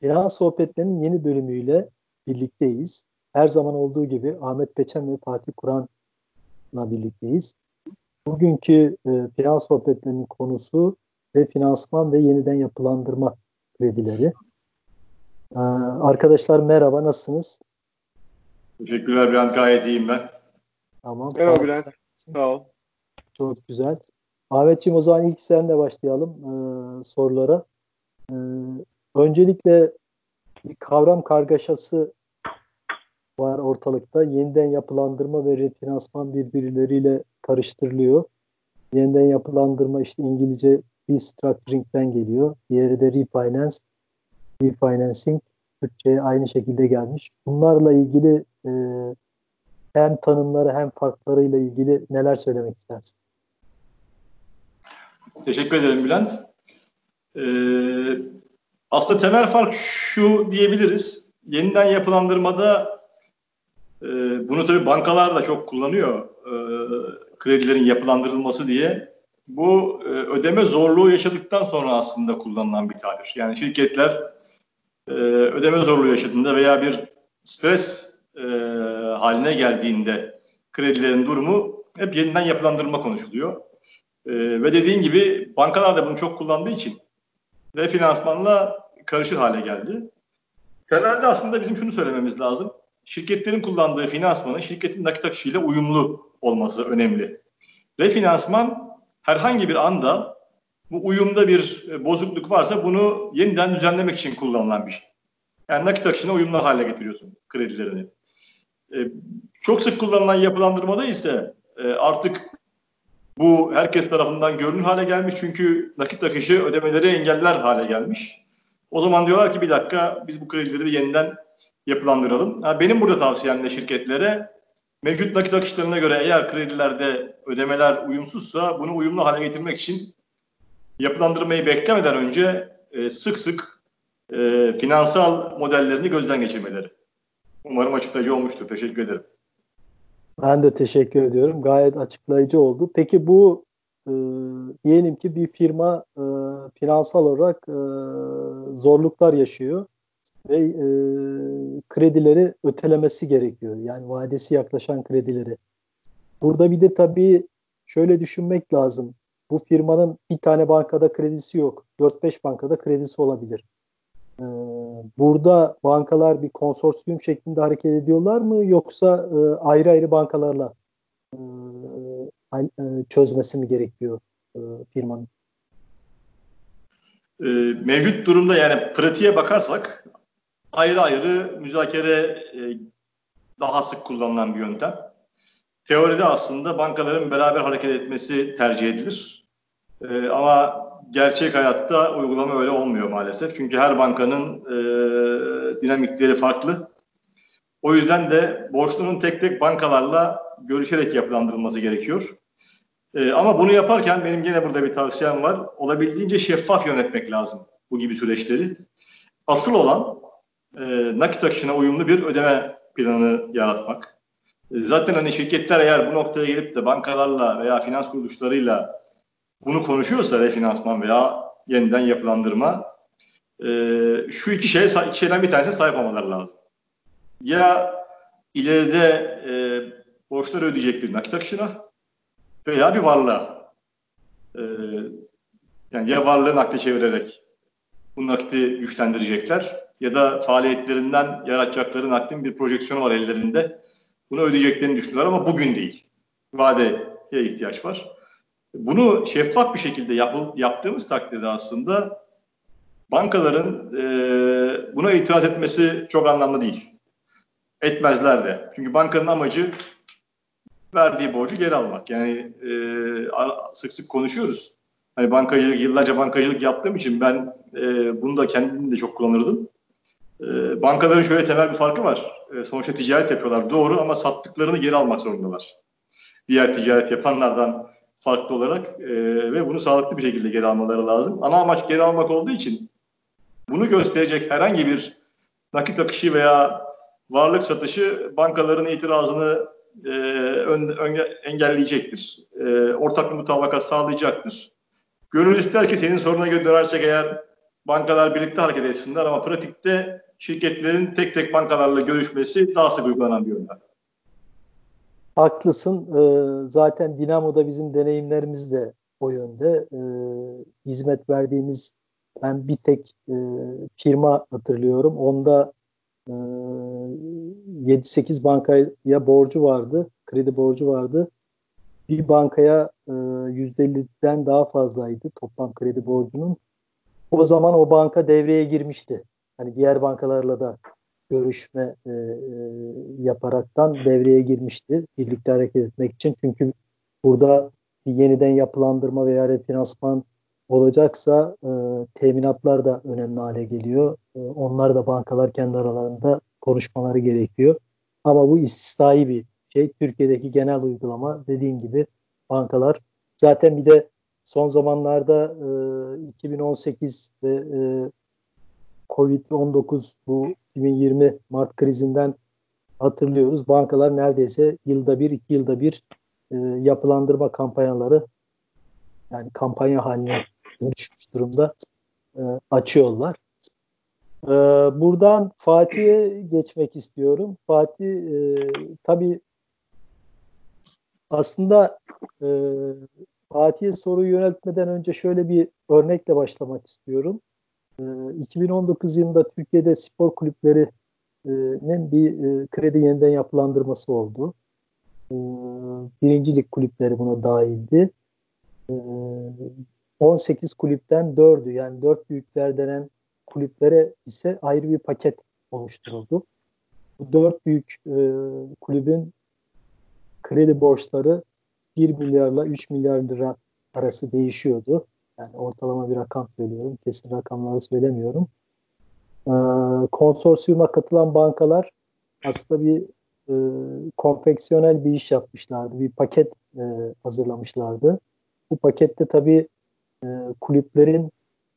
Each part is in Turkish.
Finans Sohbetleri'nin yeni bölümüyle birlikteyiz. Her zaman olduğu gibi Ahmet Peçen ve Fatih Kur'an'la birlikteyiz. Bugünkü e, finans sohbetlerinin konusu refinansman ve yeniden yapılandırma kredileri. Ee, arkadaşlar merhaba, nasılsınız? Teşekkürler Bülent, gayet iyiyim ben. Tamam. Merhaba Bülent, sağ ol. Çok güzel. Ahmetciğim o zaman ilk senle başlayalım e, sorulara. E, öncelikle bir kavram kargaşası var ortalıkta. Yeniden yapılandırma ve refinansman birbirleriyle karıştırılıyor. Yeniden yapılandırma işte İngilizce restructuring'den geliyor. Diğeri de refinance, refinancing. Türkçe'ye aynı şekilde gelmiş. Bunlarla ilgili e, hem tanımları hem farklarıyla ilgili neler söylemek istersin? Teşekkür ederim Bülent. Ee, aslında temel fark şu diyebiliriz. Yeniden yapılandırmada e, bunu tabii bankalar da çok kullanıyor. E, kredilerin yapılandırılması diye. Bu e, ödeme zorluğu yaşadıktan sonra aslında kullanılan bir tabir. Yani şirketler e, ödeme zorluğu yaşadığında veya bir stres e, haline geldiğinde kredilerin durumu hep yeniden yapılandırma konuşuluyor. E, ve dediğin gibi bankalar da bunu çok kullandığı için refinansmanla karışır hale geldi. Temelde aslında bizim şunu söylememiz lazım. Şirketlerin kullandığı finansmanın şirketin nakit akışıyla uyumlu olması önemli. Refinansman herhangi bir anda bu uyumda bir bozukluk varsa bunu yeniden düzenlemek için kullanılan bir şey. Yani nakit akışına uyumlu hale getiriyorsun kredilerini. Ee, çok sık kullanılan yapılandırmada ise e, artık bu herkes tarafından görünür hale gelmiş çünkü nakit akışı ödemeleri engeller hale gelmiş. O zaman diyorlar ki bir dakika biz bu kredileri yeniden yapılandıralım. Benim burada tavsiyem de şirketlere mevcut nakit akışlarına göre eğer kredilerde ödemeler uyumsuzsa bunu uyumlu hale getirmek için yapılandırmayı beklemeden önce e, sık sık e, finansal modellerini gözden geçirmeleri. Umarım açıklayıcı olmuştur. Teşekkür ederim. Ben de teşekkür ediyorum. Gayet açıklayıcı oldu. Peki bu e, diyelim ki bir firma e, finansal olarak e, zorluklar yaşıyor ve e, kredileri ötelemesi gerekiyor. Yani vadesi yaklaşan kredileri. Burada bir de tabii şöyle düşünmek lazım. Bu firmanın bir tane bankada kredisi yok. 4-5 bankada kredisi olabilir. Ee, burada bankalar bir konsorsiyum şeklinde hareket ediyorlar mı yoksa e, ayrı ayrı bankalarla e, çözmesi mi gerekiyor e, firmanın? E, mevcut durumda yani pratiğe bakarsak ayrı ayrı müzakere e, daha sık kullanılan bir yöntem. Teoride aslında bankaların beraber hareket etmesi tercih edilir. E, ama gerçek hayatta uygulama öyle olmuyor maalesef. Çünkü her bankanın e, dinamikleri farklı. O yüzden de borçlunun tek tek bankalarla görüşerek yapılandırılması gerekiyor. E, ama bunu yaparken benim yine burada bir tavsiyem var. Olabildiğince şeffaf yönetmek lazım bu gibi süreçleri. Asıl olan e, nakit akışına uyumlu bir ödeme planı yaratmak. E, zaten hani şirketler eğer bu noktaya gelip de bankalarla veya finans kuruluşlarıyla bunu konuşuyorsa refinansman veya yeniden yapılandırma e, şu iki şey iki şeyden bir tanesine sahip olmaları lazım. Ya ileride e, borçları ödeyecek bir nakit akışına veya bir varlığa. E, yani ya varlığı nakde çevirerek bu nakiti güçlendirecekler ya da faaliyetlerinden yaratacakları nakdin bir projeksiyonu var ellerinde. Bunu ödeyeceklerini düşünüyorlar ama bugün değil. Vadeye ihtiyaç var. Bunu şeffaf bir şekilde yap, yaptığımız takdirde aslında bankaların e, buna itiraz etmesi çok anlamlı değil. Etmezler de. Çünkü bankanın amacı verdiği borcu geri almak. Yani e, sık sık konuşuyoruz. Hani bankacılık, yıllarca bankacılık yaptığım için ben e, bunu da kendim de çok kullanırdım. E, bankaların şöyle temel bir farkı var. E, sonuçta ticaret yapıyorlar doğru ama sattıklarını geri almak zorundalar. Diğer ticaret yapanlardan farklı olarak e, ve bunu sağlıklı bir şekilde geri almaları lazım. Ana amaç geri almak olduğu için bunu gösterecek herhangi bir nakit akışı veya varlık satışı bankaların itirazını e, ön, ön, engelleyecektir. E, ortak bir mutabakat sağlayacaktır. Gönül ister ki senin soruna göre dönersek eğer bankalar birlikte hareket etsinler ama pratikte şirketlerin tek tek bankalarla görüşmesi daha sık uygulanan bir yöntem. Haklısın. Ee, zaten Dinamo'da bizim deneyimlerimiz de o yönde. Ee, hizmet verdiğimiz ben bir tek e, firma hatırlıyorum. Onda 7-8 bankaya borcu vardı. Kredi borcu vardı. Bir bankaya e, %50'den daha fazlaydı toplam kredi borcunun. O zaman o banka devreye girmişti. Hani diğer bankalarla da görüşme e, e, yaparaktan devreye girmişti. Birlikte hareket etmek için. Çünkü burada bir yeniden yapılandırma veya refinansman olacaksa e, teminatlar da önemli hale geliyor. E, onlar da bankalar kendi aralarında konuşmaları gerekiyor. Ama bu istisnai bir şey. Türkiye'deki genel uygulama dediğim gibi bankalar zaten bir de son zamanlarda e, 2018 ve e, Covid-19 bu 2020 Mart krizinden hatırlıyoruz. Bankalar neredeyse yılda bir, iki yılda bir e, yapılandırma kampanyaları yani kampanya haline dönüşmüş durumda e, açıyorlar. E, buradan Fatih'e geçmek istiyorum. Fatih e, tabii aslında e, Fatih'e soruyu yöneltmeden önce şöyle bir örnekle başlamak istiyorum. E, 2019 yılında Türkiye'de spor kulüplerinin bir e, kredi yeniden yapılandırması oldu. E, birincilik kulüpleri buna dahildi. E, 18 kulüpten 4'ü yani 4 büyükler denen kulüplere ise ayrı bir paket oluşturuldu. Bu 4 büyük e, kulübün kredi borçları 1 milyarla 3 milyar lira arası değişiyordu. Yani ortalama bir rakam söylüyorum. Kesin rakamları söylemiyorum. Ee, konsorsiyuma katılan bankalar aslında bir e, konfeksiyonel bir iş yapmışlardı. Bir paket e, hazırlamışlardı. Bu pakette tabii e, kulüplerin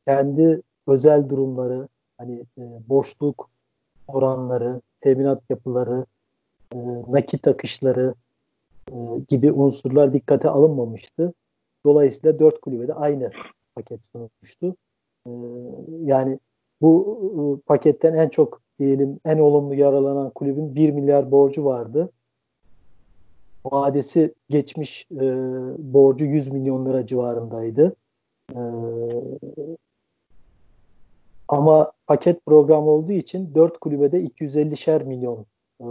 kendi özel durumları, hani e, borçluk oranları, teminat yapıları, e, nakit akışları e, gibi unsurlar dikkate alınmamıştı. Dolayısıyla dört kulübe de aynı paket sunulmuştu. E, yani bu e, paketten en çok diyelim en olumlu yaralanan kulübün 1 milyar borcu vardı. Vadesi geçmiş e, borcu 100 milyon lira civarındaydı. E, ama paket program olduğu için 4 kulübede 250'şer milyon e,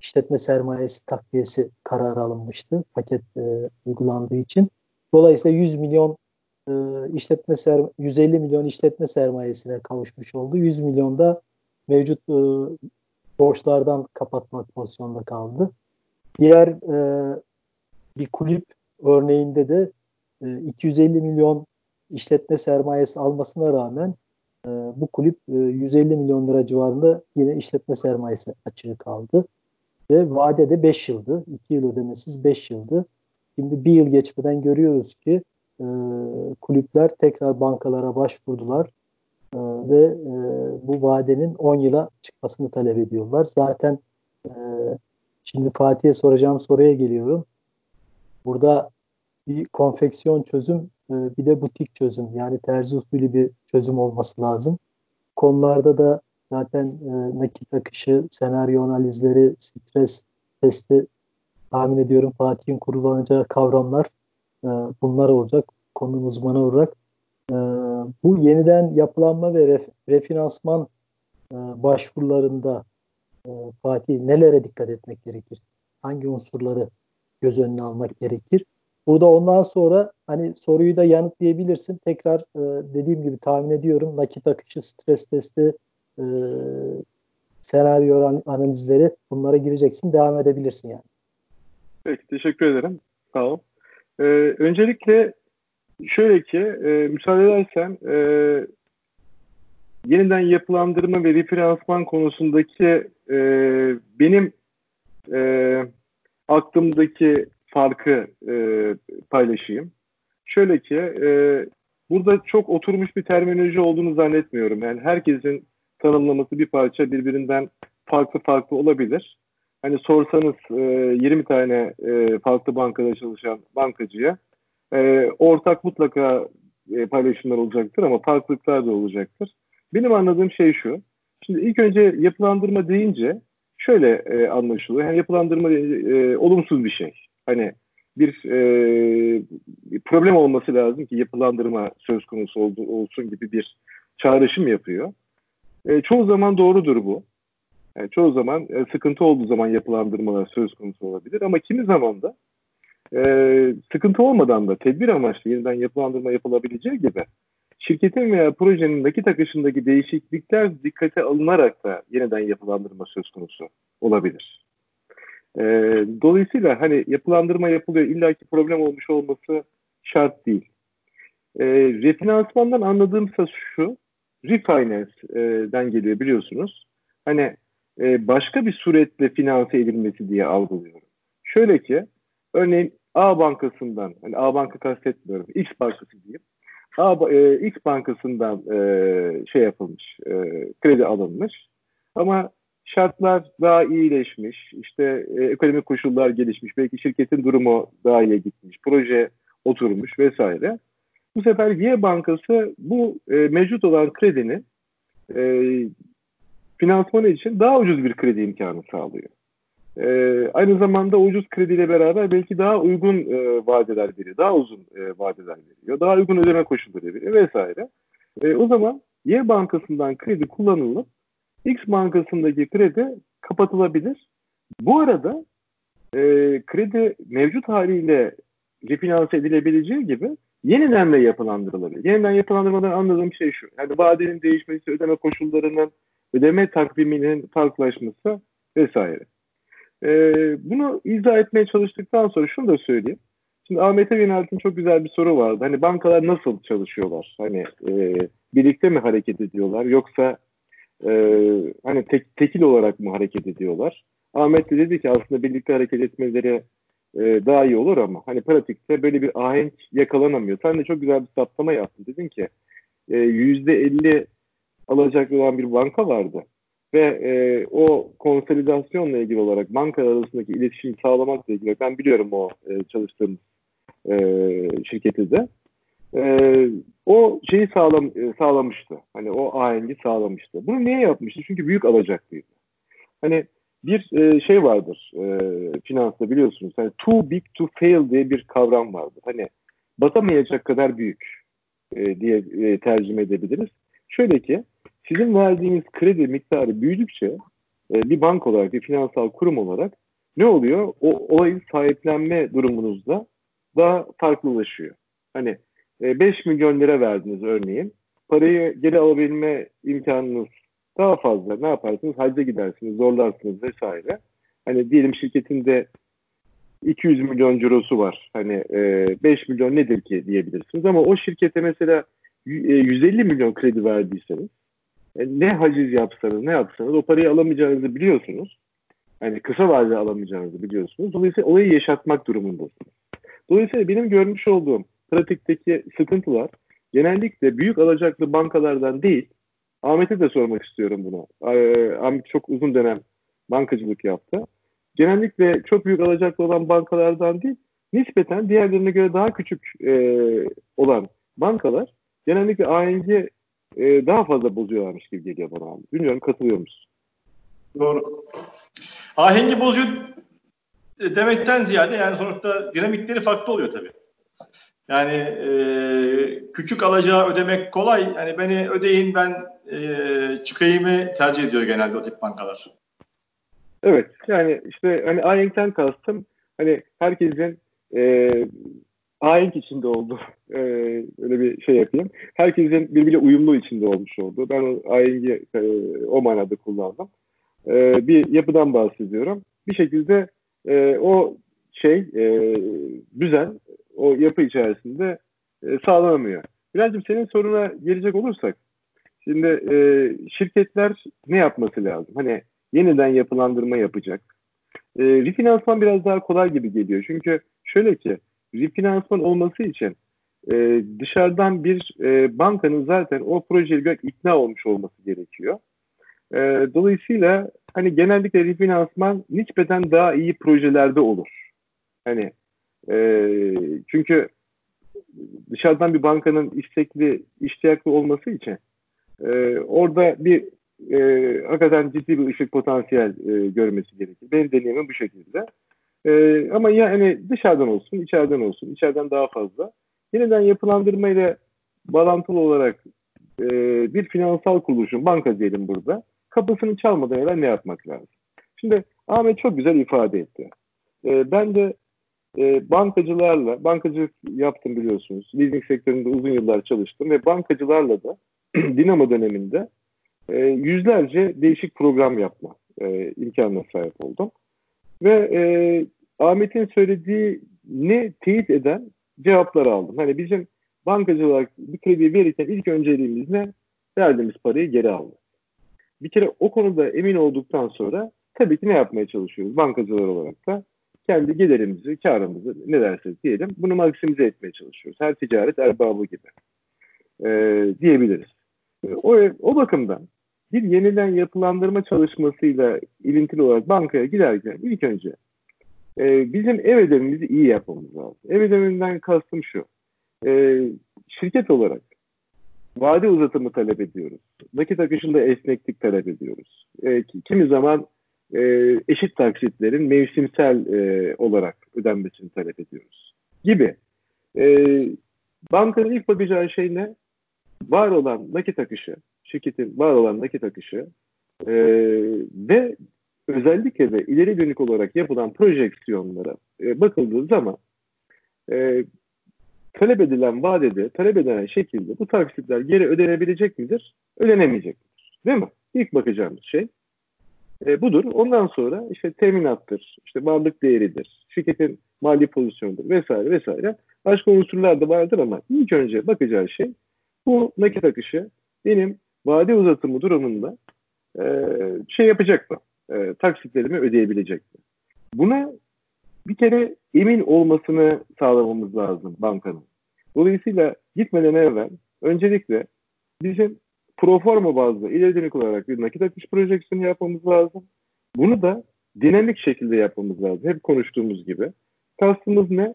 işletme sermayesi takviyesi kararı alınmıştı paket e, uygulandığı için. Dolayısıyla 100 milyon e, işletme ser 150 milyon işletme sermayesine kavuşmuş oldu. 100 milyon da mevcut e, borçlardan kapatmak pozisyonda kaldı. Diğer e, bir kulüp örneğinde de e, 250 milyon işletme sermayesi almasına rağmen e, bu kulüp e, 150 milyon lira civarında yine işletme sermayesi açığı kaldı. Ve vadede 5 yıldı. 2 yıl ödemesiz 5 yıldı. Şimdi bir yıl geçmeden görüyoruz ki e, kulüpler tekrar bankalara başvurdular e, ve e, bu vadenin 10 yıla çıkmasını talep ediyorlar. Zaten e, şimdi Fatih'e soracağım soruya geliyorum. Burada bir konfeksiyon çözüm bir de butik çözüm yani terzi usulü bir çözüm olması lazım. Konularda da zaten e, nakit akışı, senaryo analizleri, stres testi tahmin ediyorum Fatih'in kullanacağı kavramlar e, bunlar olacak. Konu uzmanı olarak. E, bu yeniden yapılanma ve ref, refinansman başvurularında Fatih nelere dikkat etmek gerekir? Hangi unsurları göz önüne almak gerekir? Burada ondan sonra hani soruyu da yanıtlayabilirsin. Tekrar e, dediğim gibi tahmin ediyorum nakit akışı, stres testi, e, senaryo analizleri bunlara gireceksin. Devam edebilirsin yani. Peki teşekkür ederim. Sağ ol. Ee, öncelikle şöyle ki e, müsaade edersen e, yeniden yapılandırma ve refinansman konusundaki e, benim e, aklımdaki farkı e, paylaşayım. Şöyle ki e, burada çok oturmuş bir terminoloji olduğunu zannetmiyorum. Yani herkesin tanımlaması bir parça birbirinden farklı farklı olabilir. Hani sorsanız e, 20 tane e, farklı bankada çalışan bankacıya e, ortak mutlaka e, paylaşımlar olacaktır ama farklılıklar da olacaktır. Benim anladığım şey şu. Şimdi ilk önce yapılandırma deyince şöyle e, anlaşılıyor. Yani yapılandırma e, olumsuz bir şey. Hani bir e, problem olması lazım ki yapılandırma söz konusu oldu, olsun gibi bir çağrışım yapıyor. E, çoğu zaman doğrudur bu. Yani çoğu zaman e, sıkıntı olduğu zaman yapılandırmalar söz konusu olabilir ama kimi zaman da e, sıkıntı olmadan da tedbir amaçlı yeniden yapılandırma yapılabileceği gibi şirketin veya projenin nakit akışındaki değişiklikler dikkate alınarak da yeniden yapılandırma söz konusu olabilir. E, dolayısıyla hani yapılandırma yapılıyor illaki problem olmuş olması şart değil. E, refinansmandan anladığımsa şu, refinance'den geliyor biliyorsunuz. Hani e, başka bir suretle finanse edilmesi diye algılıyorum. Şöyle ki, örneğin A bankasından, hani A banka kastetmiyorum, X bankası diyeyim. A, e, X bankasından e, şey yapılmış, e, kredi alınmış. Ama şartlar daha iyileşmiş, işte e, ekonomik koşullar gelişmiş, belki şirketin durumu daha iyi gitmiş, proje oturmuş vesaire. Bu sefer Y Bankası bu e, mevcut olan kredini e, finansmanı için daha ucuz bir kredi imkanı sağlıyor. E, aynı zamanda ucuz krediyle beraber belki daha uygun e, vadeler veriyor, daha uzun e, vadeler veriyor, daha uygun ödeme koşulları veriyor vesaire. E, o zaman Y Bankası'ndan kredi kullanılıp X Bankası'ndaki kredi kapatılabilir. Bu arada e, kredi mevcut haliyle refinanse edilebileceği gibi yeniden de yapılandırılabilir. Yeniden yapılandırmadan anladığım şey şu. Yani vadenin değişmesi, ödeme koşullarının, ödeme takviminin farklılaşması vesaire. Ee, bunu izah etmeye çalıştıktan sonra şunu da söyleyeyim. Şimdi Ahmet'e yöneltin çok güzel bir soru vardı. Hani bankalar nasıl çalışıyorlar? Hani e, birlikte mi hareket ediyorlar yoksa e, hani tek, tekil olarak mı hareket ediyorlar? Ahmet de dedi ki aslında birlikte hareket etmeleri e, daha iyi olur ama hani pratikte böyle bir ahenk yakalanamıyor. Sen de çok güzel bir saptama yaptın. Dedin ki e, yüzde elli alacaklı olan bir banka vardı ve e, o konsolidasyonla ilgili olarak bankalar arasındaki iletişimi sağlamakla ilgili ben biliyorum o e, çalıştığım e, şirketi de e, o şeyi sağlam, e, sağlamıştı. Hani o ahengi sağlamıştı. Bunu niye yapmıştı? Çünkü büyük alacaklıydı. Hani bir e, şey vardır e, finansta biliyorsunuz. Hani too big to fail diye bir kavram vardır. Hani batamayacak kadar büyük e, diye e, tercüme edebiliriz. Şöyle ki sizin verdiğiniz kredi miktarı büyüdükçe e, bir bank olarak, bir finansal kurum olarak ne oluyor? O olayı sahiplenme durumunuzda daha farklılaşıyor. Hani 5 milyon lira verdiniz örneğin. Parayı geri alabilme imkanınız daha fazla ne yaparsınız? Hacca gidersiniz, zorlarsınız vesaire. Hani diyelim şirketinde 200 milyon cirosu var. Hani e, 5 milyon nedir ki diyebilirsiniz ama o şirkete mesela 150 e, milyon kredi verdiyseniz e, ne haciz yapsanız ne yapsanız o parayı alamayacağınızı biliyorsunuz. Hani kısa vadede alamayacağınızı biliyorsunuz. Dolayısıyla olayı yaşatmak durumundasınız. Dolayısıyla benim görmüş olduğum pratikteki sıkıntılar genellikle büyük alacaklı bankalardan değil, Ahmet'e de sormak istiyorum bunu. Ahmet çok uzun dönem bankacılık yaptı. Genellikle çok büyük alacaklı olan bankalardan değil, nispeten diğerlerine göre daha küçük e, olan bankalar genellikle ANG e, daha fazla bozuyorlarmış gibi geliyor bana. Bilmiyorum katılıyor musun? Doğru. Ahengi bozuyor demekten ziyade yani sonuçta dinamikleri farklı oluyor tabii. Yani e, küçük alacağı ödemek kolay. Yani beni ödeyin ben e, çıkayımı tercih ediyor genelde o tip bankalar. Evet yani işte hani ahenkten kastım hani herkesin e, ahenk içinde oldu. E, öyle bir şey yapayım. Herkesin birbiriyle uyumlu içinde olmuş oldu. Ben o ahengi e, o manada kullandım. E, bir yapıdan bahsediyorum. Bir şekilde e, o şey e, düzen o yapı içerisinde e, sağlanamıyor. Birazcık senin soruna gelecek olursak şimdi e, şirketler ne yapması lazım? Hani yeniden yapılandırma yapacak. E, refinansman biraz daha kolay gibi geliyor. Çünkü şöyle ki refinansman olması için e, dışarıdan bir e, bankanın zaten o projeyle ikna olmuş olması gerekiyor. E, dolayısıyla hani genellikle refinansman nispeten daha iyi projelerde olur. Hani e, çünkü dışarıdan bir bankanın istekli, iştiyaklı olması için e, orada bir e, hakikaten ciddi bir ışık potansiyel e, görmesi gerekir. Benim deneyimim bu şekilde. E, ama yani dışarıdan olsun, içeriden olsun, içeriden daha fazla. Yeniden yapılandırmayla bağlantılı olarak e, bir finansal kuruluşun, banka diyelim burada, kapısını çalmadan evvel ne yapmak lazım? Şimdi Ahmet çok güzel ifade etti. E, ben de e, bankacılarla, bankacılık yaptım biliyorsunuz. Leasing sektöründe uzun yıllar çalıştım ve bankacılarla da Dinamo döneminde e, yüzlerce değişik program yapma e, imkanına sahip oldum. Ve e, Ahmet'in söylediğini teyit eden cevaplar aldım. Hani bizim bankacılık bir kredi verirken ilk önceliğimiz ne? Verdiğimiz parayı geri almak. Bir kere o konuda emin olduktan sonra tabii ki ne yapmaya çalışıyoruz bankacılar olarak da? Kendi gelirimizi, karımızı ne dersek diyelim bunu maksimize etmeye çalışıyoruz. Her ticaret erbabı gibi e, diyebiliriz. O, o bakımdan bir yeniden yapılandırma çalışmasıyla ilintili olarak bankaya giderken ilk önce e, bizim ev ödevimizi iyi yapmamız lazım. Ev ödevinden kastım şu. E, şirket olarak vade uzatımı talep ediyoruz. Nakit akışında esneklik talep ediyoruz. E, kimi zaman e, eşit taksitlerin mevsimsel e, olarak ödenmesini talep ediyoruz. Gibi. E, bankanın ilk bakacağı şey ne? Var olan nakit akışı, şirketin var olan nakit akışı e, ve özellikle de ileri dönük olarak yapılan projeksiyonlara e, bakıldığı zaman e, talep edilen vadede, talep edilen şekilde bu taksitler geri ödenebilecek midir? Ödenemeyecek midir? Değil mi? İlk bakacağımız şey e, budur. Ondan sonra işte teminattır, işte varlık değeridir, şirketin mali pozisyonudur vesaire vesaire. Başka unsurlar da vardır ama ilk önce bakacağı şey bu nakit akışı benim vade uzatımı durumunda e, şey yapacak mı? E, taksitlerimi ödeyebilecek mi? Buna bir kere emin olmasını sağlamamız lazım bankanın. Dolayısıyla gitmeden evvel öncelikle bizim proforma bazlı ileri olarak bir nakit akış projeksiyonu yapmamız lazım. Bunu da dinamik şekilde yapmamız lazım. Hep konuştuğumuz gibi. Kastımız ne?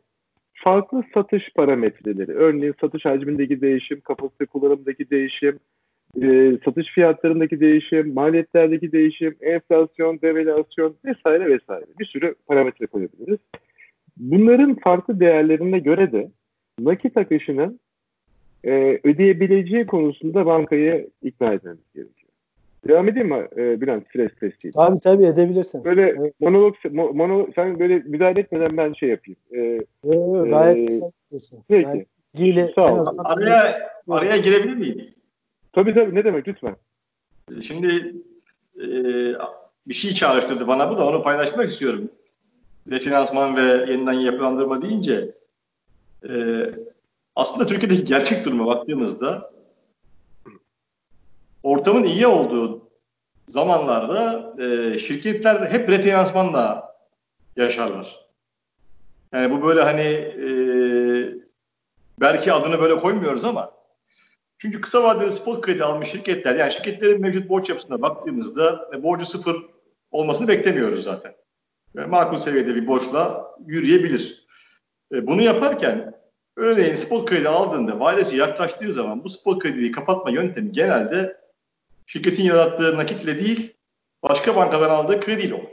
Farklı satış parametreleri. Örneğin satış hacmindeki değişim, kapasite kullanımındaki değişim, e, satış fiyatlarındaki değişim, maliyetlerdeki değişim, enflasyon, devalüasyon vesaire vesaire bir sürü parametre koyabiliriz. Bunların farklı değerlerine göre de nakit akışının e, ödeyebileceği konusunda bankayı ikna etmemiz gerekiyor. Devam edeyim mi e, Bülent stres testiyle? Tabii tabii edebilirsin. Böyle evet. monolog, monolog, sen böyle müdahale etmeden ben şey yapayım. Ee, yok gayet e, güzel gidiyorsun. Peki. Yani, ilgili, Sağ ol. Araya, araya girebilir miyim? Tabii tabii ne demek lütfen. Şimdi e, bir şey çağrıştırdı bana bu da onu paylaşmak istiyorum. Refinansman ve yeniden yapılandırma deyince e, aslında Türkiye'deki gerçek duruma baktığımızda ortamın iyi olduğu zamanlarda e, şirketler hep refinansmanla yaşarlar. Yani bu böyle hani e, belki adını böyle koymuyoruz ama çünkü kısa vadeli spot kredi almış şirketler yani şirketlerin mevcut borç yapısına baktığımızda e, borcu sıfır olmasını beklemiyoruz zaten. Yani makul seviyede bir borçla yürüyebilir. E, bunu yaparken örneğin spot kredi aldığında vadesi yaklaştığı zaman bu spot krediyi kapatma yöntemi genelde şirketin yarattığı nakitle değil başka bankadan aldığı krediyle olur.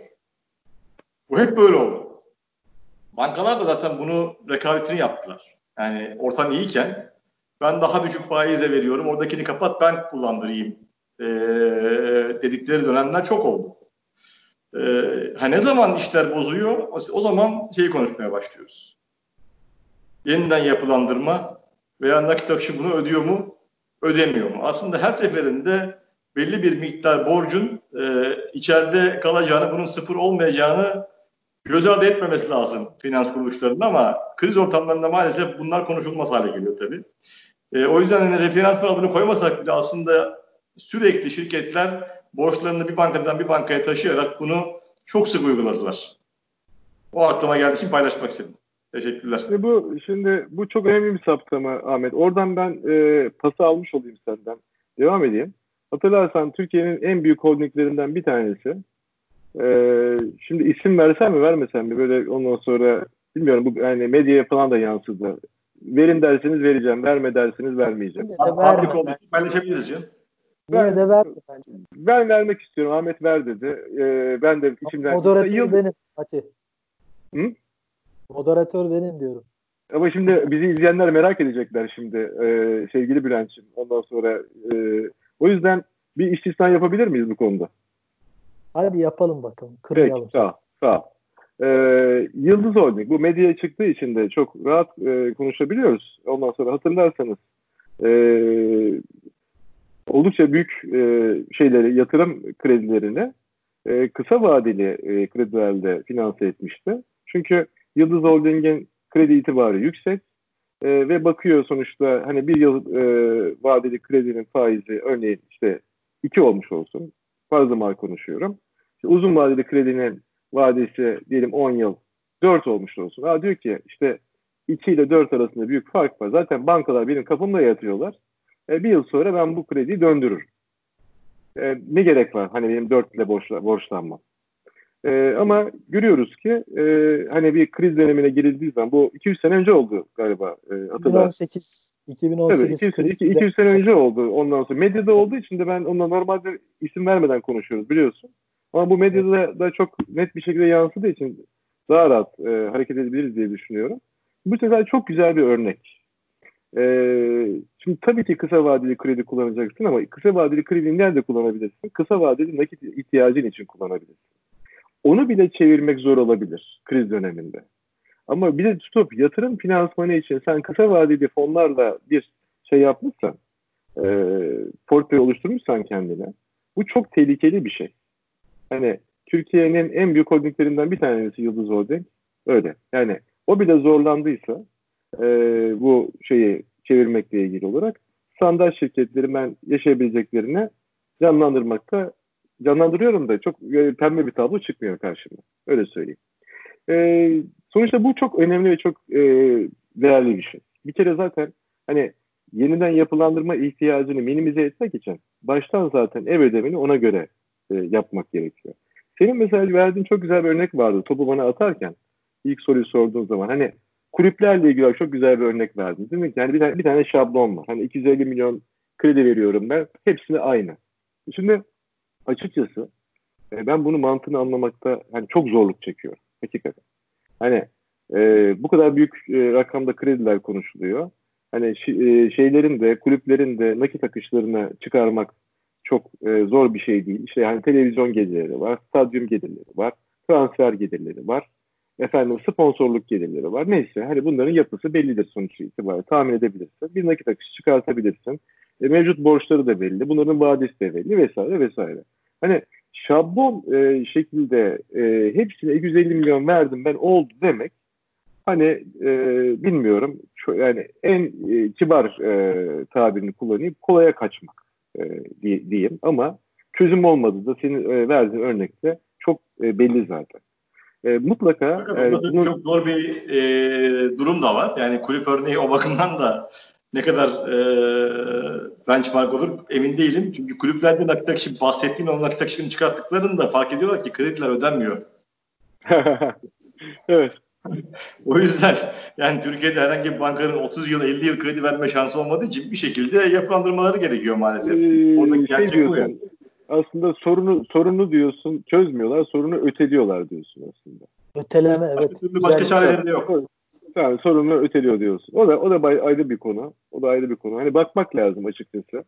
Bu hep böyle oldu. Bankalar da zaten bunu rekabetini yaptılar. Yani ortam iyiyken ben daha düşük faize veriyorum oradakini kapat ben kullandırayım e, dedikleri dönemler çok oldu. E, ha ne zaman işler bozuyor o zaman şeyi konuşmaya başlıyoruz. Yeniden yapılandırma veya nakit akışı bunu ödüyor mu ödemiyor mu? Aslında her seferinde belli bir miktar borcun e, içeride kalacağını, bunun sıfır olmayacağını göz ardı etmemesi lazım finans kuruluşlarının ama kriz ortamlarında maalesef bunlar konuşulmaz hale geliyor tabii. E, o yüzden hani refinansman adını koymasak bile aslında sürekli şirketler borçlarını bir bankadan bir bankaya taşıyarak bunu çok sık uyguladılar. O aklıma geldiği için paylaşmak istedim. Teşekkürler. E bu şimdi bu çok önemli bir saptama Ahmet. Oradan ben e, pası almış olayım senden. Devam edeyim. Hatırlarsan Türkiye'nin en büyük holdinglerinden bir tanesi. E, şimdi isim versem mi vermesem mi böyle ondan sonra bilmiyorum bu yani medyaya falan da yansıdı. verin derseniz vereceğim, verme derseniz vermeyeceğim. Yine de verme. Ben. Paylaşabiliriz canım. Yine ben, de ver bence. Ben vermek istiyorum. Ahmet ver dedi. Ee, ben de içimden... Moderatör Yıl... benim. Hadi. Hı? Moderatör benim diyorum. Ama şimdi bizi izleyenler merak edecekler şimdi e, sevgili Bülent'ciğim. Ondan sonra e, o yüzden bir istisna yapabilir miyiz bu konuda? Hadi yapalım bakalım. Kırmayalım. Peki, sağ ol. Sağ ol. Ee, Yıldız Holding bu medyaya çıktığı için de çok rahat e, konuşabiliyoruz. Ondan sonra hatırlarsanız e, oldukça büyük e, şeyleri yatırım kredilerini e, kısa vadeli e, kredilerle finanse etmişti. Çünkü Yıldız Holding'in kredi itibarı yüksek e, ve bakıyor sonuçta hani bir yıl e, vadeli kredinin faizi örneğin işte iki olmuş olsun. Fazla mal konuşuyorum. İşte uzun vadeli kredinin vadesi diyelim 10 yıl 4 olmuş olsun. Ha diyor ki işte 2 ile 4 arasında büyük fark var. Zaten bankalar benim kapımda yatıyorlar. E, bir yıl sonra ben bu krediyi döndürürüm. E, ne gerek var hani benim 4 ile borçla, borçlanmam. E, ama görüyoruz ki e, hani bir kriz dönemine girildiği zaman bu 200 sene önce oldu galiba. E, 2018 2018 Tabii, 200, 200 sene önce oldu ondan sonra. Medyada olduğu için de ben ona normalde isim vermeden konuşuyoruz biliyorsun. Ama bu medyada evet. da çok net bir şekilde yansıdığı için daha rahat e, hareket edebiliriz diye düşünüyorum. Bu sefer çok güzel bir örnek. E, şimdi tabii ki kısa vadeli kredi kullanacaksın ama kısa vadeli kredi nerede kullanabilirsin? Kısa vadeli nakit ihtiyacın için kullanabilirsin. Onu bile çevirmek zor olabilir kriz döneminde. Ama bir de tutup yatırım finansmanı için sen kısa vadeli fonlarla bir şey yapmışsan, e, portföy oluşturmuşsan kendine, bu çok tehlikeli bir şey. Hani Türkiye'nin en büyük holdinglerinden bir tanesi Yıldız Holding. Öyle. Yani o bile zorlandıysa e, bu şeyi çevirmekle ilgili olarak standart şirketleri ben yaşayabileceklerini canlandırmakta canlandırıyorum da çok e, pembe bir tablo çıkmıyor karşıma. Öyle söyleyeyim. E, sonuçta bu çok önemli ve çok e, değerli bir şey. Bir kere zaten hani yeniden yapılandırma ihtiyacını minimize etmek için baştan zaten ev ödemini ona göre e, yapmak gerekiyor. Senin mesela verdiğin çok güzel bir örnek vardı. Topu bana atarken ilk soruyu sorduğun zaman hani kulüplerle ilgili çok güzel bir örnek verdin. Değil mi? Yani bir tane, bir tane şablon var. Hani 250 milyon kredi veriyorum ben. Hepsini aynı. Şimdi açıkçası e, ben bunu mantığını anlamakta hani çok zorluk çekiyorum. Hakikaten. Hani e, bu kadar büyük e, rakamda krediler konuşuluyor. Hani e, şeylerin de kulüplerin de nakit akışlarını çıkarmak çok e, zor bir şey değil. İşte yani televizyon gelirleri var, stadyum gelirleri var, transfer gelirleri var. Efendim sponsorluk gelirleri var. Neyse hani bunların yapısı bellidir sonuç itibariyle. Tahmin edebilirsin. Bir nakit akışı çıkartabilirsin. E, mevcut borçları da belli. Bunların vadesi de belli vesaire vesaire. Hani şablon e, şekilde e, hepsine 250 milyon verdim ben oldu demek hani e, bilmiyorum yani en e, kibar e, tabirini kullanayım kolaya kaçmak e, diyeyim ama çözüm olmadı da senin e, verdiğin örnekte çok e, belli zaten. E, mutlaka e, bunu... çok zor bir e, durum da var. Yani kulüp örneği o bakımdan da ne kadar e, benchmark olur emin değilim. Çünkü kulüplerde nakit akışı bahsettiğin o nakit akışını çıkarttıklarında fark ediyorlar ki krediler ödenmiyor. evet. o yüzden yani Türkiye'de herhangi bir bankanın 30 yıl 50 yıl kredi verme şansı olmadığı için bir şekilde yapılandırmaları gerekiyor maalesef. Ee, Oradaki şey gerçek diyorsun, bu yani. Aslında sorunu sorunu diyorsun çözmüyorlar sorunu öteliyorlar diyorsun aslında. Öteleme evet. Başka çareleri de yok. Yani sorunu öteliyor diyorsun. O da o da ayrı bir konu. O da ayrı bir konu. Hani bakmak lazım açıkçası.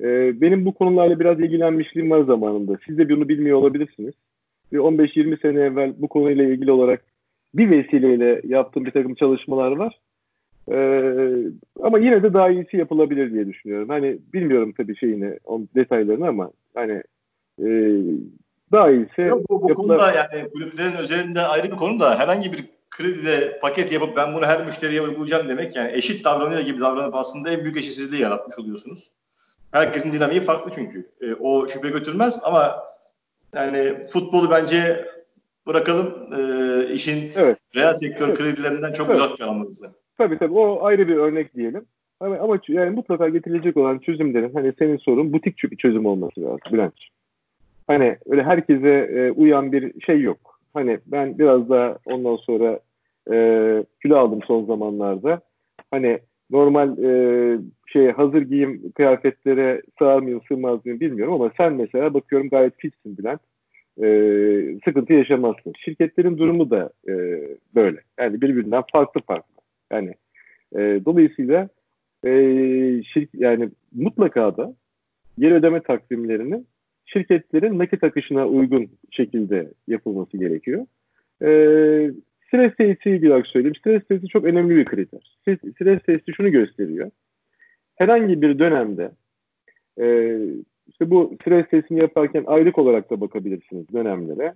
Ee, benim bu konularla biraz ilgilenmişliğim var zamanında. Siz de bunu bilmiyor olabilirsiniz. Bir 15-20 sene evvel bu konuyla ilgili olarak bir vesileyle yaptığım bir takım çalışmalar var. Ee, ama yine de daha iyisi yapılabilir diye düşünüyorum. Hani bilmiyorum tabii şeyini, on detaylarını ama hani e, daha iyisi Yok, bu, bu yapılar... konuda yani kulüplerin özelinde ayrı bir konu da herhangi bir kredide paket yapıp ben bunu her müşteriye uygulayacağım demek yani eşit davranıyor gibi davranıp aslında en büyük eşitsizliği yaratmış oluyorsunuz. Herkesin dinamiği farklı çünkü. E, o şüphe götürmez ama yani futbolu bence bırakalım e, işin evet. reel sektör evet. kredilerinden çok evet. uzak kalmamızı. Tabii tabii o ayrı bir örnek diyelim. Ama, ama yani mutlaka getirilecek olan çözümlerin hani senin sorun butik bir çözüm olması lazım Bülent. Hani öyle herkese e, uyan bir şey yok. Hani ben biraz da ondan sonra e, kilo aldım son zamanlarda. Hani normal e, şey hazır giyim kıyafetlere sığar mıyım sığmaz mıyım bilmiyorum ama sen mesela bakıyorum gayet fitsin Bülent. E, sıkıntı yaşamazsın. Şirketlerin durumu da e, böyle. Yani birbirinden farklı farklı. Yani e, dolayısıyla e, şirk, yani mutlaka da geri ödeme takvimlerinin şirketlerin nakit akışına uygun şekilde yapılması gerekiyor. E, stres testi olarak söyleyeyim. Stres testi çok önemli bir kriter. Stres testi şunu gösteriyor. Herhangi bir dönemde e, işte bu stres testini yaparken aylık olarak da bakabilirsiniz dönemlere.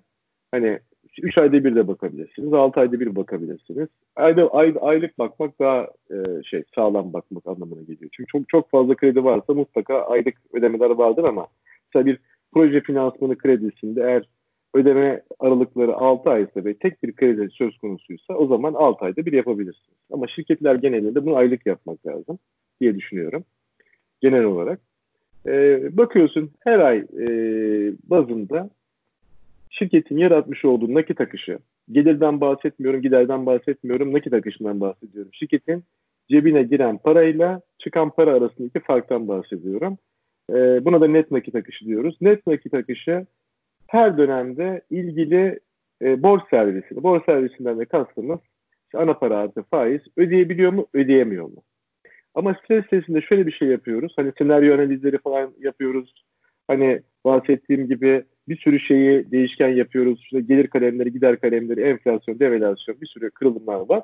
Hani 3 ayda bir de bakabilirsiniz, 6 ayda bir bakabilirsiniz. Ayda, ay, aylık bakmak daha e, şey sağlam bakmak anlamına geliyor. Çünkü çok çok fazla kredi varsa mutlaka aylık ödemeler vardır ama mesela bir proje finansmanı kredisinde eğer ödeme aralıkları 6 ay ise ve tek bir kredi söz konusuysa o zaman 6 ayda bir yapabilirsiniz. Ama şirketler genelinde bunu aylık yapmak lazım diye düşünüyorum genel olarak. Ee, bakıyorsun her ay e, bazında şirketin yaratmış olduğu nakit akışı, gelirden bahsetmiyorum, giderden bahsetmiyorum, nakit akışından bahsediyorum. Şirketin cebine giren parayla çıkan para arasındaki farktan bahsediyorum. Ee, buna da net nakit akışı diyoruz. Net nakit akışı her dönemde ilgili e, borç servisini, borç servisinden de kastımız işte ana para artı faiz ödeyebiliyor mu, ödeyemiyor mu? Ama stres testinde şöyle bir şey yapıyoruz. Hani senaryo analizleri falan yapıyoruz. Hani bahsettiğim gibi bir sürü şeyi değişken yapıyoruz. İşte gelir kalemleri, gider kalemleri, enflasyon, devalüasyon bir sürü kırılımlar var.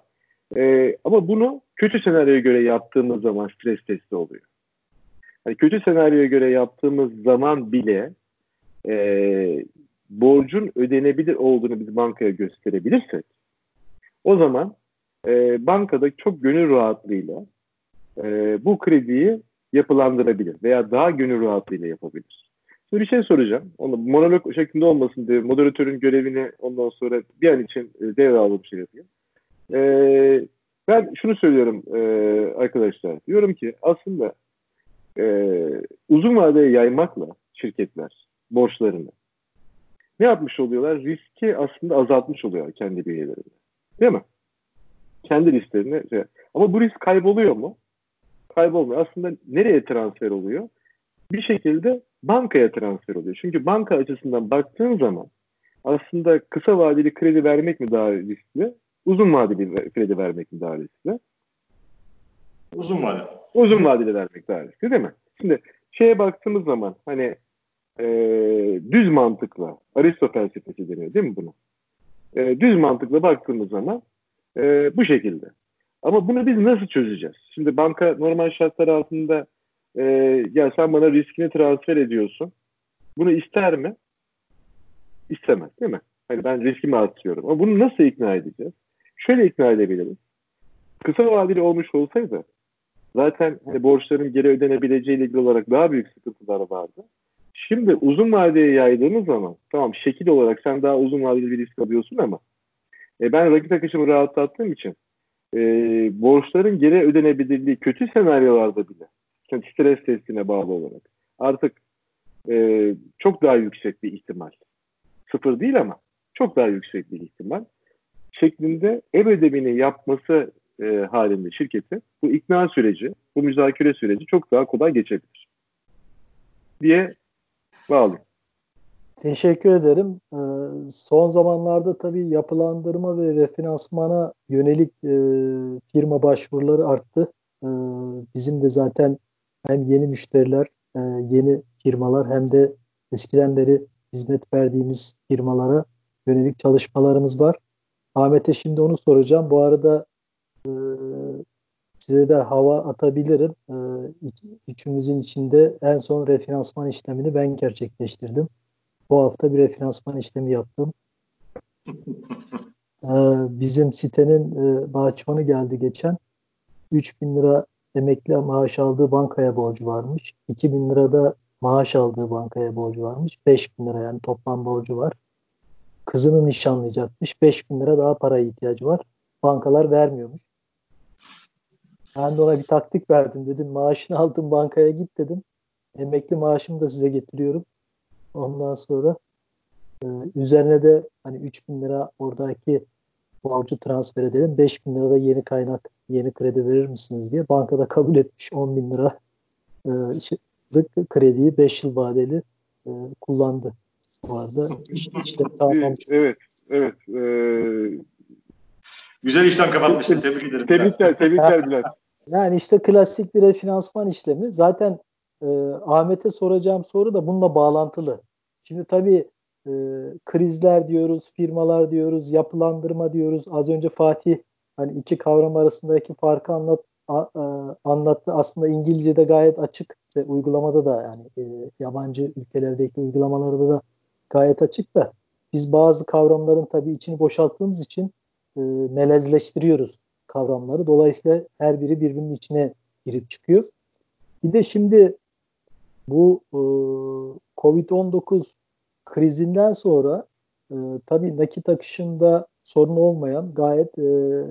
Ee, ama bunu kötü senaryoya göre yaptığımız zaman stres testi oluyor. Yani kötü senaryoya göre yaptığımız zaman bile e, borcun ödenebilir olduğunu biz bankaya gösterebilirsek o zaman e, bankada çok gönül rahatlığıyla e, bu krediyi yapılandırabilir veya daha gönül rahatlığıyla yapabilir. Şimdi bir şey soracağım. Onu monolog şeklinde olmasın diye moderatörün görevini ondan sonra bir an için e, devralıp şey yapayım. E, ben şunu söylüyorum e, arkadaşlar. Diyorum ki aslında e, uzun vadeye yaymakla şirketler borçlarını ne yapmış oluyorlar? Riski aslında azaltmış oluyorlar kendi bünyelerinde. Değil mi? Kendi risklerini. Şey. Ama bu risk kayboluyor mu? Kaybolmuyor. Aslında nereye transfer oluyor? Bir şekilde bankaya transfer oluyor. Çünkü banka açısından baktığın zaman aslında kısa vadeli kredi vermek mi daha riskli? Uzun vadeli kredi vermek mi daha riskli? Uzun vadeli. Uzun vadeli vermek daha riskli değil mi? Şimdi şeye baktığımız zaman hani e, düz mantıkla Aristo felsefesi deniyor değil mi bunu? E, düz mantıkla baktığımız zaman e, bu şekilde. Ama bunu biz nasıl çözeceğiz? Şimdi banka normal şartlar altında e, ya sen bana riskini transfer ediyorsun. Bunu ister mi? İstemez değil mi? Hani ben riskimi atıyorum. Ama bunu nasıl ikna edeceğiz? Şöyle ikna edebiliriz. Kısa vadeli olmuş olsaydı zaten hani borçların geri ödenebileceği ile ilgili olarak daha büyük sıkıntılar vardı. Şimdi uzun vadeye yaydığımız zaman tamam şekil olarak sen daha uzun vadeli bir risk alıyorsun ama e, ben rakip akışımı rahatlattığım için e, borçların geri ödenebilirliği kötü senaryolarda bile yani stres testine bağlı olarak artık e, çok daha yüksek bir ihtimal. Sıfır değil ama çok daha yüksek bir ihtimal şeklinde ev ödemini yapması e, halinde şirketi bu ikna süreci, bu müzakere süreci çok daha kolay geçebilir diye bağlı. Teşekkür ederim. Ee, son zamanlarda tabii yapılandırma ve refinansmana yönelik e, firma başvuruları arttı. E, bizim de zaten hem yeni müşteriler, e, yeni firmalar hem de eskiden beri hizmet verdiğimiz firmalara yönelik çalışmalarımız var. Ahmet'e şimdi onu soracağım. Bu arada e, size de hava atabilirim. E, üçümüzün içinde en son refinansman işlemini ben gerçekleştirdim. Bu hafta bir refinansman işlemi yaptım. e, bizim sitenin e, bahçıvanı geldi geçen. 3000 lira emekli maaş aldığı bankaya borcu varmış. 2000 lira da maaş aldığı bankaya borcu varmış. 5000 lira yani toplam borcu var. Kızını nişanlayacakmış. 5000 lira daha paraya ihtiyacı var. Bankalar vermiyormuş. Ben de ona bir taktik verdim. Dedim maaşını aldım bankaya git dedim. Emekli maaşımı da size getiriyorum. Ondan sonra e, üzerine de hani 3000 lira oradaki borcu transfer edelim. 5000 lira da yeni kaynak yeni kredi verir misiniz diye bankada kabul etmiş 10 bin lira e, işte, krediyi 5 yıl vadeli e, kullandı. Bu arada işte, işte tamamlamış. Evet, evet. E, Güzel işten kapatmışsın. Tebrik ederim. Tebrikler, tebrikler Bülent. Yani işte klasik bir refinansman işlemi. Zaten e, Ahmet'e soracağım soru da bununla bağlantılı. Şimdi tabii e, krizler diyoruz, firmalar diyoruz, yapılandırma diyoruz. Az önce Fatih hani iki kavram arasındaki farkı anlat a, anlattı. Aslında İngilizce'de gayet açık ve uygulamada da yani e, yabancı ülkelerdeki uygulamalarda da gayet açık da biz bazı kavramların tabii içini boşalttığımız için e, melezleştiriyoruz kavramları. Dolayısıyla her biri birbirinin içine girip çıkıyor. Bir de şimdi bu e, Covid-19 krizinden sonra e, tabii nakit akışında sorun olmayan gayet e,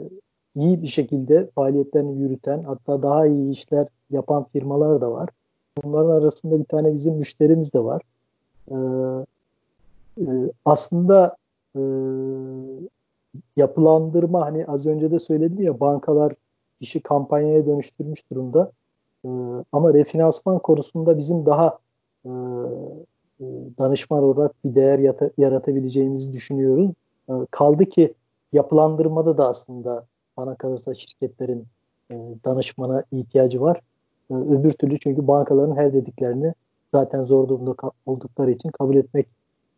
iyi bir şekilde faaliyetlerini yürüten hatta daha iyi işler yapan firmalar da var. Bunların arasında bir tane bizim müşterimiz de var. E, e, aslında e, yapılandırma hani az önce de söyledim ya bankalar işi kampanyaya dönüştürmüş durumda. E, ama refinansman konusunda bizim daha e, e, danışman olarak bir değer yata, yaratabileceğimizi düşünüyorum. E, kaldı ki yapılandırmada da aslında bana kalırsa şirketlerin e, danışmana ihtiyacı var. E, öbür türlü çünkü bankaların her dediklerini zaten zor durumda oldukları için kabul etmek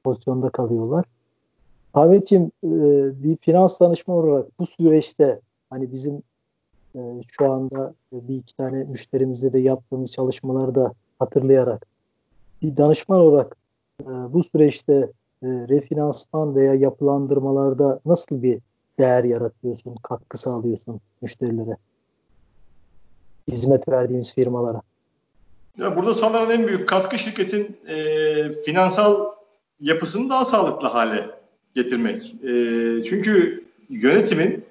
pozisyonda kalıyorlar. Ahmetciğim e, bir finans danışman olarak bu süreçte hani bizim e, şu anda bir iki tane müşterimizle de yaptığımız çalışmaları da hatırlayarak bir danışman olarak e, bu süreçte refinansman veya yapılandırmalarda nasıl bir değer yaratıyorsun, katkı sağlıyorsun müşterilere? Hizmet verdiğimiz firmalara. Ya burada sağlanan en büyük katkı şirketin e, finansal yapısını daha sağlıklı hale getirmek. E, çünkü yönetimin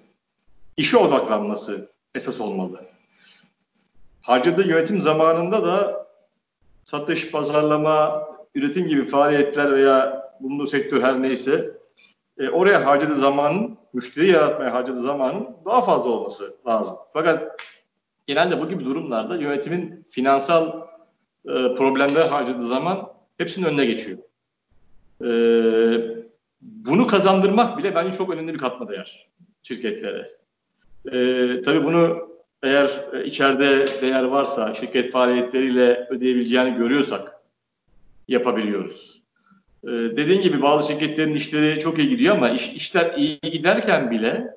işe odaklanması esas olmalı. Harcadığı yönetim zamanında da satış, pazarlama, üretim gibi faaliyetler veya bulunduğu sektör her neyse e, oraya harcadığı zamanın, müşteri yaratmaya harcadığı zamanın daha fazla olması lazım. Fakat genelde bu gibi durumlarda yönetimin finansal e, problemler harcadığı zaman hepsinin önüne geçiyor. E, bunu kazandırmak bile bence çok önemli bir katma değer şirketlere. Ee, tabii bunu eğer içeride değer varsa, şirket faaliyetleriyle ödeyebileceğini görüyorsak yapabiliyoruz. Ee, dediğin gibi bazı şirketlerin işleri çok iyi gidiyor ama iş, işler iyi giderken bile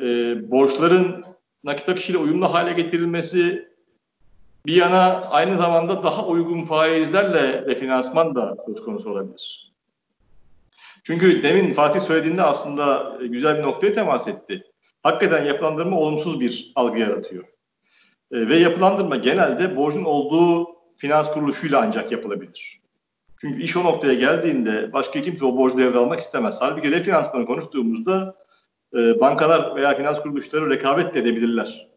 e, borçların nakit akışıyla uyumlu hale getirilmesi bir yana aynı zamanda daha uygun faizlerle refinansman da söz konusu olabilir. Çünkü demin Fatih söylediğinde aslında e, güzel bir noktaya temas etti. Hakikaten yapılandırma olumsuz bir algı yaratıyor. E, ve yapılandırma genelde borcun olduğu finans kuruluşuyla ancak yapılabilir. Çünkü iş o noktaya geldiğinde başka kimse o borcu devralmak istemez. Halbuki refinansmanı konuştuğumuzda e, bankalar veya finans kuruluşları rekabet de edebilirler.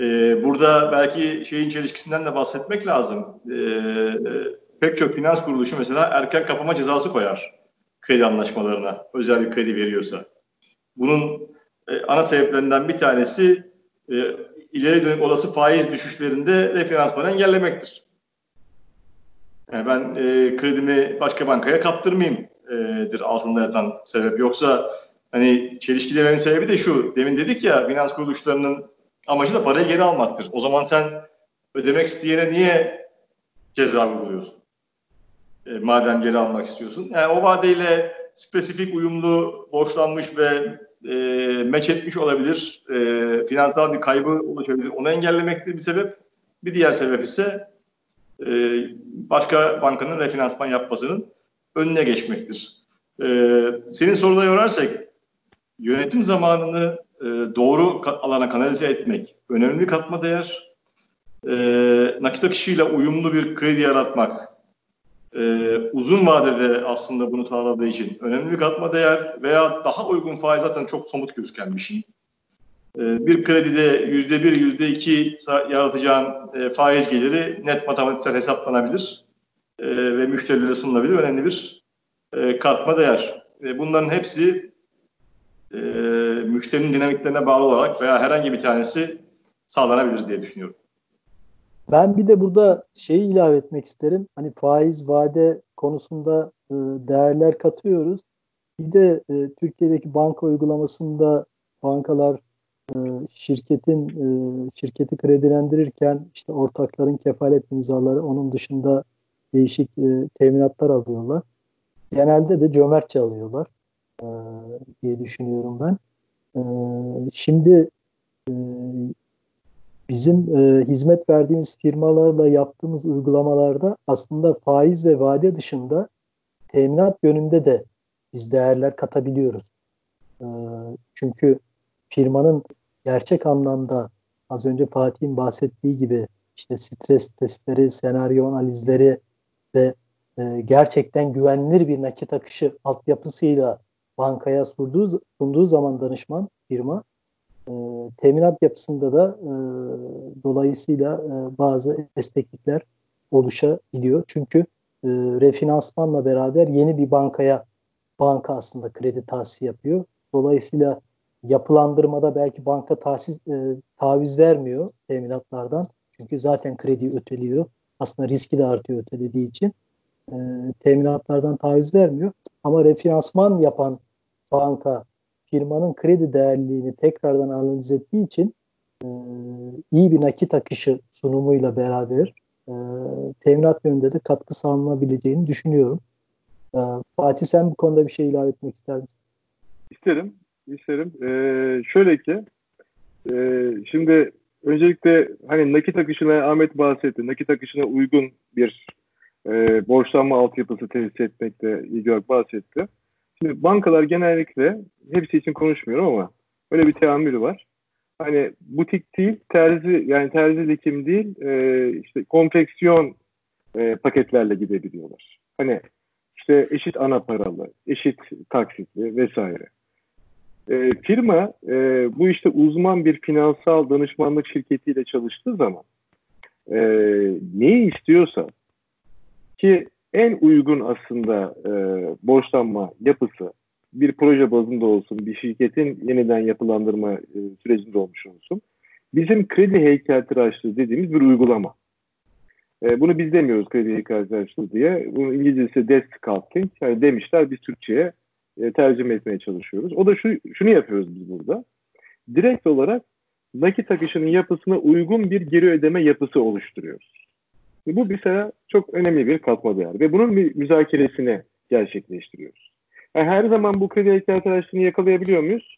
E, burada belki şeyin çelişkisinden de bahsetmek lazım. E, e, pek çok finans kuruluşu mesela erken kapama cezası koyar kredi anlaşmalarına özel bir kredi veriyorsa. Bunun e, ana sebeplerinden bir tanesi e, ileri dönük olası faiz düşüşlerinde referansmanı engellemektir. Yani ben e, kredimi başka bankaya kaptırmayayımdır altında yatan sebep. Yoksa hani çelişkilerin sebebi de şu. Demin dedik ya finans kuruluşlarının amacı da parayı geri almaktır. O zaman sen ödemek isteyene niye ceza uyguluyorsun? E, madem geri almak istiyorsun. Yani o vadeyle spesifik uyumlu borçlanmış ve e, meç etmiş olabilir. E, finansal bir kaybı oluşabilir. Onu engellemektir bir sebep. Bir diğer sebep ise e, başka bankanın refinansman yapmasının önüne geçmektir. E, senin soruna yorarsak yönetim zamanını e, doğru alana kanalize etmek önemli katma değer. E, nakit akışıyla uyumlu bir kredi yaratmak e, uzun vadede aslında bunu sağladığı için önemli bir katma değer veya daha uygun faiz zaten çok somut gözüken bir şey. E, bir kredide yüzde bir, yüzde iki yaratacağın e, faiz geliri net matematiksel hesaplanabilir e, ve müşterilere sunulabilir. Önemli bir e, katma değer. E, bunların hepsi e, müşterinin dinamiklerine bağlı olarak veya herhangi bir tanesi sağlanabilir diye düşünüyorum. Ben bir de burada şeyi ilave etmek isterim. Hani faiz vade konusunda e, değerler katıyoruz. Bir de e, Türkiye'deki banka uygulamasında bankalar e, şirketin şirketi kredilendirirken işte ortakların kefalet imzaları onun dışında değişik teminatlar alıyorlar. Genelde de cömertçe alıyorlar diye düşünüyorum ben. Şimdi bizim e, hizmet verdiğimiz firmalarla yaptığımız uygulamalarda aslında faiz ve vade dışında teminat yönünde de biz değerler katabiliyoruz. E, çünkü firmanın gerçek anlamda az önce Fatih'in bahsettiği gibi işte stres testleri, senaryo analizleri ve e, gerçekten güvenilir bir nakit akışı altyapısıyla bankaya sunduğu, sunduğu zaman danışman firma e, teminat yapısında da e, dolayısıyla e, bazı esneklikler oluşabiliyor. Çünkü e, refinansmanla beraber yeni bir bankaya banka aslında kredi tahsisi yapıyor. Dolayısıyla yapılandırmada belki banka tahsis, e, taviz vermiyor teminatlardan. Çünkü zaten kredi öteliyor. Aslında riski de artıyor ötelediği için. E, teminatlardan taviz vermiyor. Ama refinansman yapan banka firmanın kredi değerliliğini tekrardan analiz ettiği için e, iyi bir nakit akışı sunumuyla beraber e, teminat yönünde de katkı sağlanabileceğini düşünüyorum. E, Fatih sen bu konuda bir şey ilave etmek ister misin? İsterim. isterim. Ee, şöyle ki e, şimdi öncelikle hani nakit akışına Ahmet bahsetti. Nakit akışına uygun bir e, borçlanma altyapısı tesis etmekte İlgör bahsetti. Şimdi bankalar genellikle hepsi için konuşmuyorum ama öyle bir teamülü var. Hani butik değil, terzi yani terzi dikim değil, e, işte konfeksiyon e, paketlerle gidebiliyorlar. Hani işte eşit ana paralı, eşit taksitli vesaire. E, firma e, bu işte uzman bir finansal danışmanlık şirketiyle çalıştığı zaman e, neyi istiyorsa ki en uygun aslında e, borçlanma yapısı bir proje bazında olsun, bir şirketin yeniden yapılandırma e, sürecinde olmuş olsun. Bizim kredi heykeltıraşlığı dediğimiz bir uygulama. E, bunu biz demiyoruz kredi heykeltıraşlığı diye. Bunun İngilizcesi desk sculpting. Yani demişler biz Türkçe'ye e, tercüme etmeye çalışıyoruz. O da şu, şunu yapıyoruz biz burada. Direkt olarak nakit akışının yapısına uygun bir geri ödeme yapısı oluşturuyoruz. Bu mesela çok önemli bir katma değer ve bunun bir müzakeresini gerçekleştiriyoruz. Yani her zaman bu kredi arkadaşlığını yakalayabiliyor muyuz?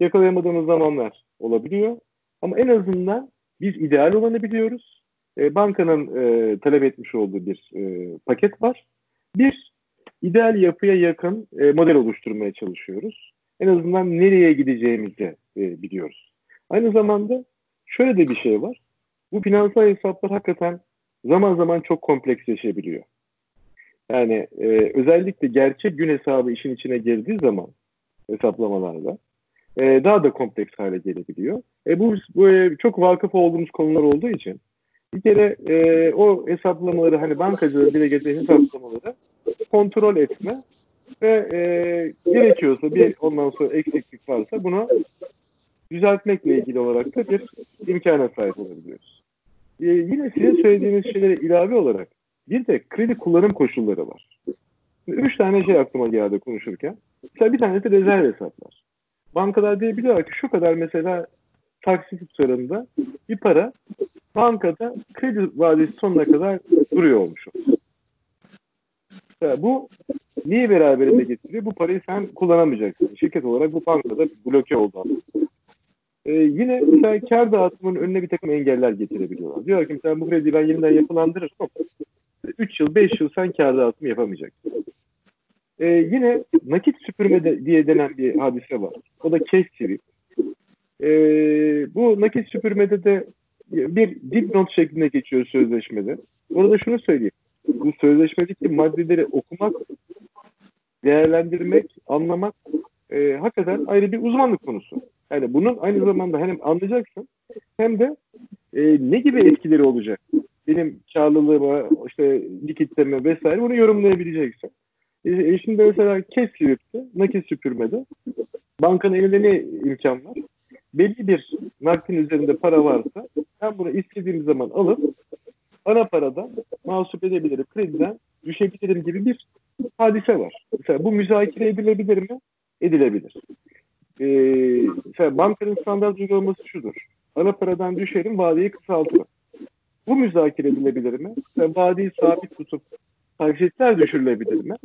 Yakalayamadığımız zamanlar olabiliyor. Ama en azından biz ideal olanı biliyoruz. E, bankanın e, talep etmiş olduğu bir e, paket var. Bir ideal yapıya yakın e, model oluşturmaya çalışıyoruz. En azından nereye gideceğimizi e, biliyoruz. Aynı zamanda şöyle de bir şey var. Bu finansal hesaplar hakikaten zaman zaman çok kompleksleşebiliyor. Yani e, özellikle gerçek gün hesabı işin içine girdiği zaman hesaplamalarda e, daha da kompleks hale gelebiliyor. E, bu, bu e, çok vakıf olduğumuz konular olduğu için bir kere e, o hesaplamaları hani bankacıları bile getirdiği hesaplamaları kontrol etme ve e, gerekiyorsa bir ondan sonra eksiklik varsa bunu düzeltmekle ilgili olarak da bir imkana sahip olabiliyoruz. Ee, yine sizin söylediğiniz şeylere ilave olarak bir de kredi kullanım koşulları var. Üç tane şey aklıma geldi konuşurken. Mesela bir tanesi rezerv hesaplar. Bankalar diyebiliyorlar ki şu kadar mesela taksi tutarında bir para bankada kredi vadesi sonuna kadar duruyor olmuş. Yani bu niye beraberinde getiriyor? Bu parayı sen kullanamayacaksın. Şirket olarak bu bankada bloke oldu. Ee, yine mesela kar dağıtımının önüne bir takım engeller getirebiliyorlar. Diyor ki mesela bu krediyi ben yeniden yapılandırırsam 3 yıl 5 yıl sen kar dağıtımı yapamayacaksın. Ee, yine nakit süpürme de, diye denen bir hadise var. O da cash sweep. Ee, bu nakit süpürmede de bir dipnot şeklinde geçiyor sözleşmede. Orada şunu söyleyeyim. Bu sözleşmedeki maddeleri okumak, değerlendirmek, anlamak e, hakikaten ayrı bir uzmanlık konusu. Yani bunun aynı zamanda hem anlayacaksın hem de e, ne gibi etkileri olacak? Benim karlılığıma, işte likitleme vesaire bunu yorumlayabileceksin. E, e şimdi mesela kes yürüttü, nakit süpürmede. bankanın elinde ne imkan var? Belli bir nakdin üzerinde para varsa ben bunu istediğim zaman alıp ana paradan mahsup edebilirim, krediden düşebilirim gibi bir hadise var. Mesela bu müzakere edilebilir mi? Edilebilir. Ee, mesela standart uygulaması şudur. Ana paradan düşerim, vadeyi kısaltırım. Bu müzakere edilebilir mi? Mesela vadeyi sabit tutup taksitler düşürülebilir mi?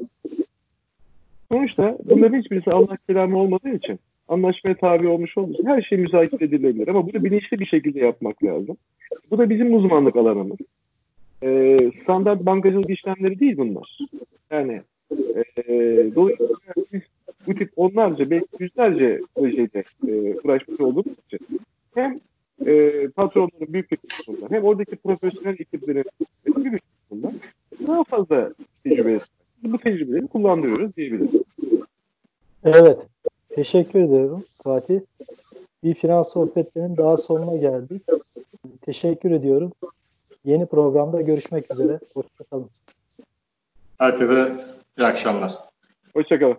Sonuçta bunların hiçbirisi Allah kelamı olmadığı için anlaşmaya tabi olmuş olduğu her şey müzakere edilebilir. Ama bunu bilinçli bir şekilde yapmak lazım. Bu da bizim uzmanlık alanımız. Ee, standart bankacılık işlemleri değil bunlar. Yani e, dolayısıyla biz bu tip onlarca, belki yüzlerce projede e, uğraşmış olduğumuz için hem e, patronların büyük bir kısmından hem oradaki profesyonel ekiplerin büyük bir kısmından daha fazla tecrübe bu tecrübeleri kullanıyoruz diyebiliriz. Evet. Teşekkür ediyorum Fatih. Bir finans sohbetlerinin daha sonuna geldik. Teşekkür ediyorum. Yeni programda görüşmek üzere. Hoşçakalın. Herkese iyi akşamlar. Hoşçakalın.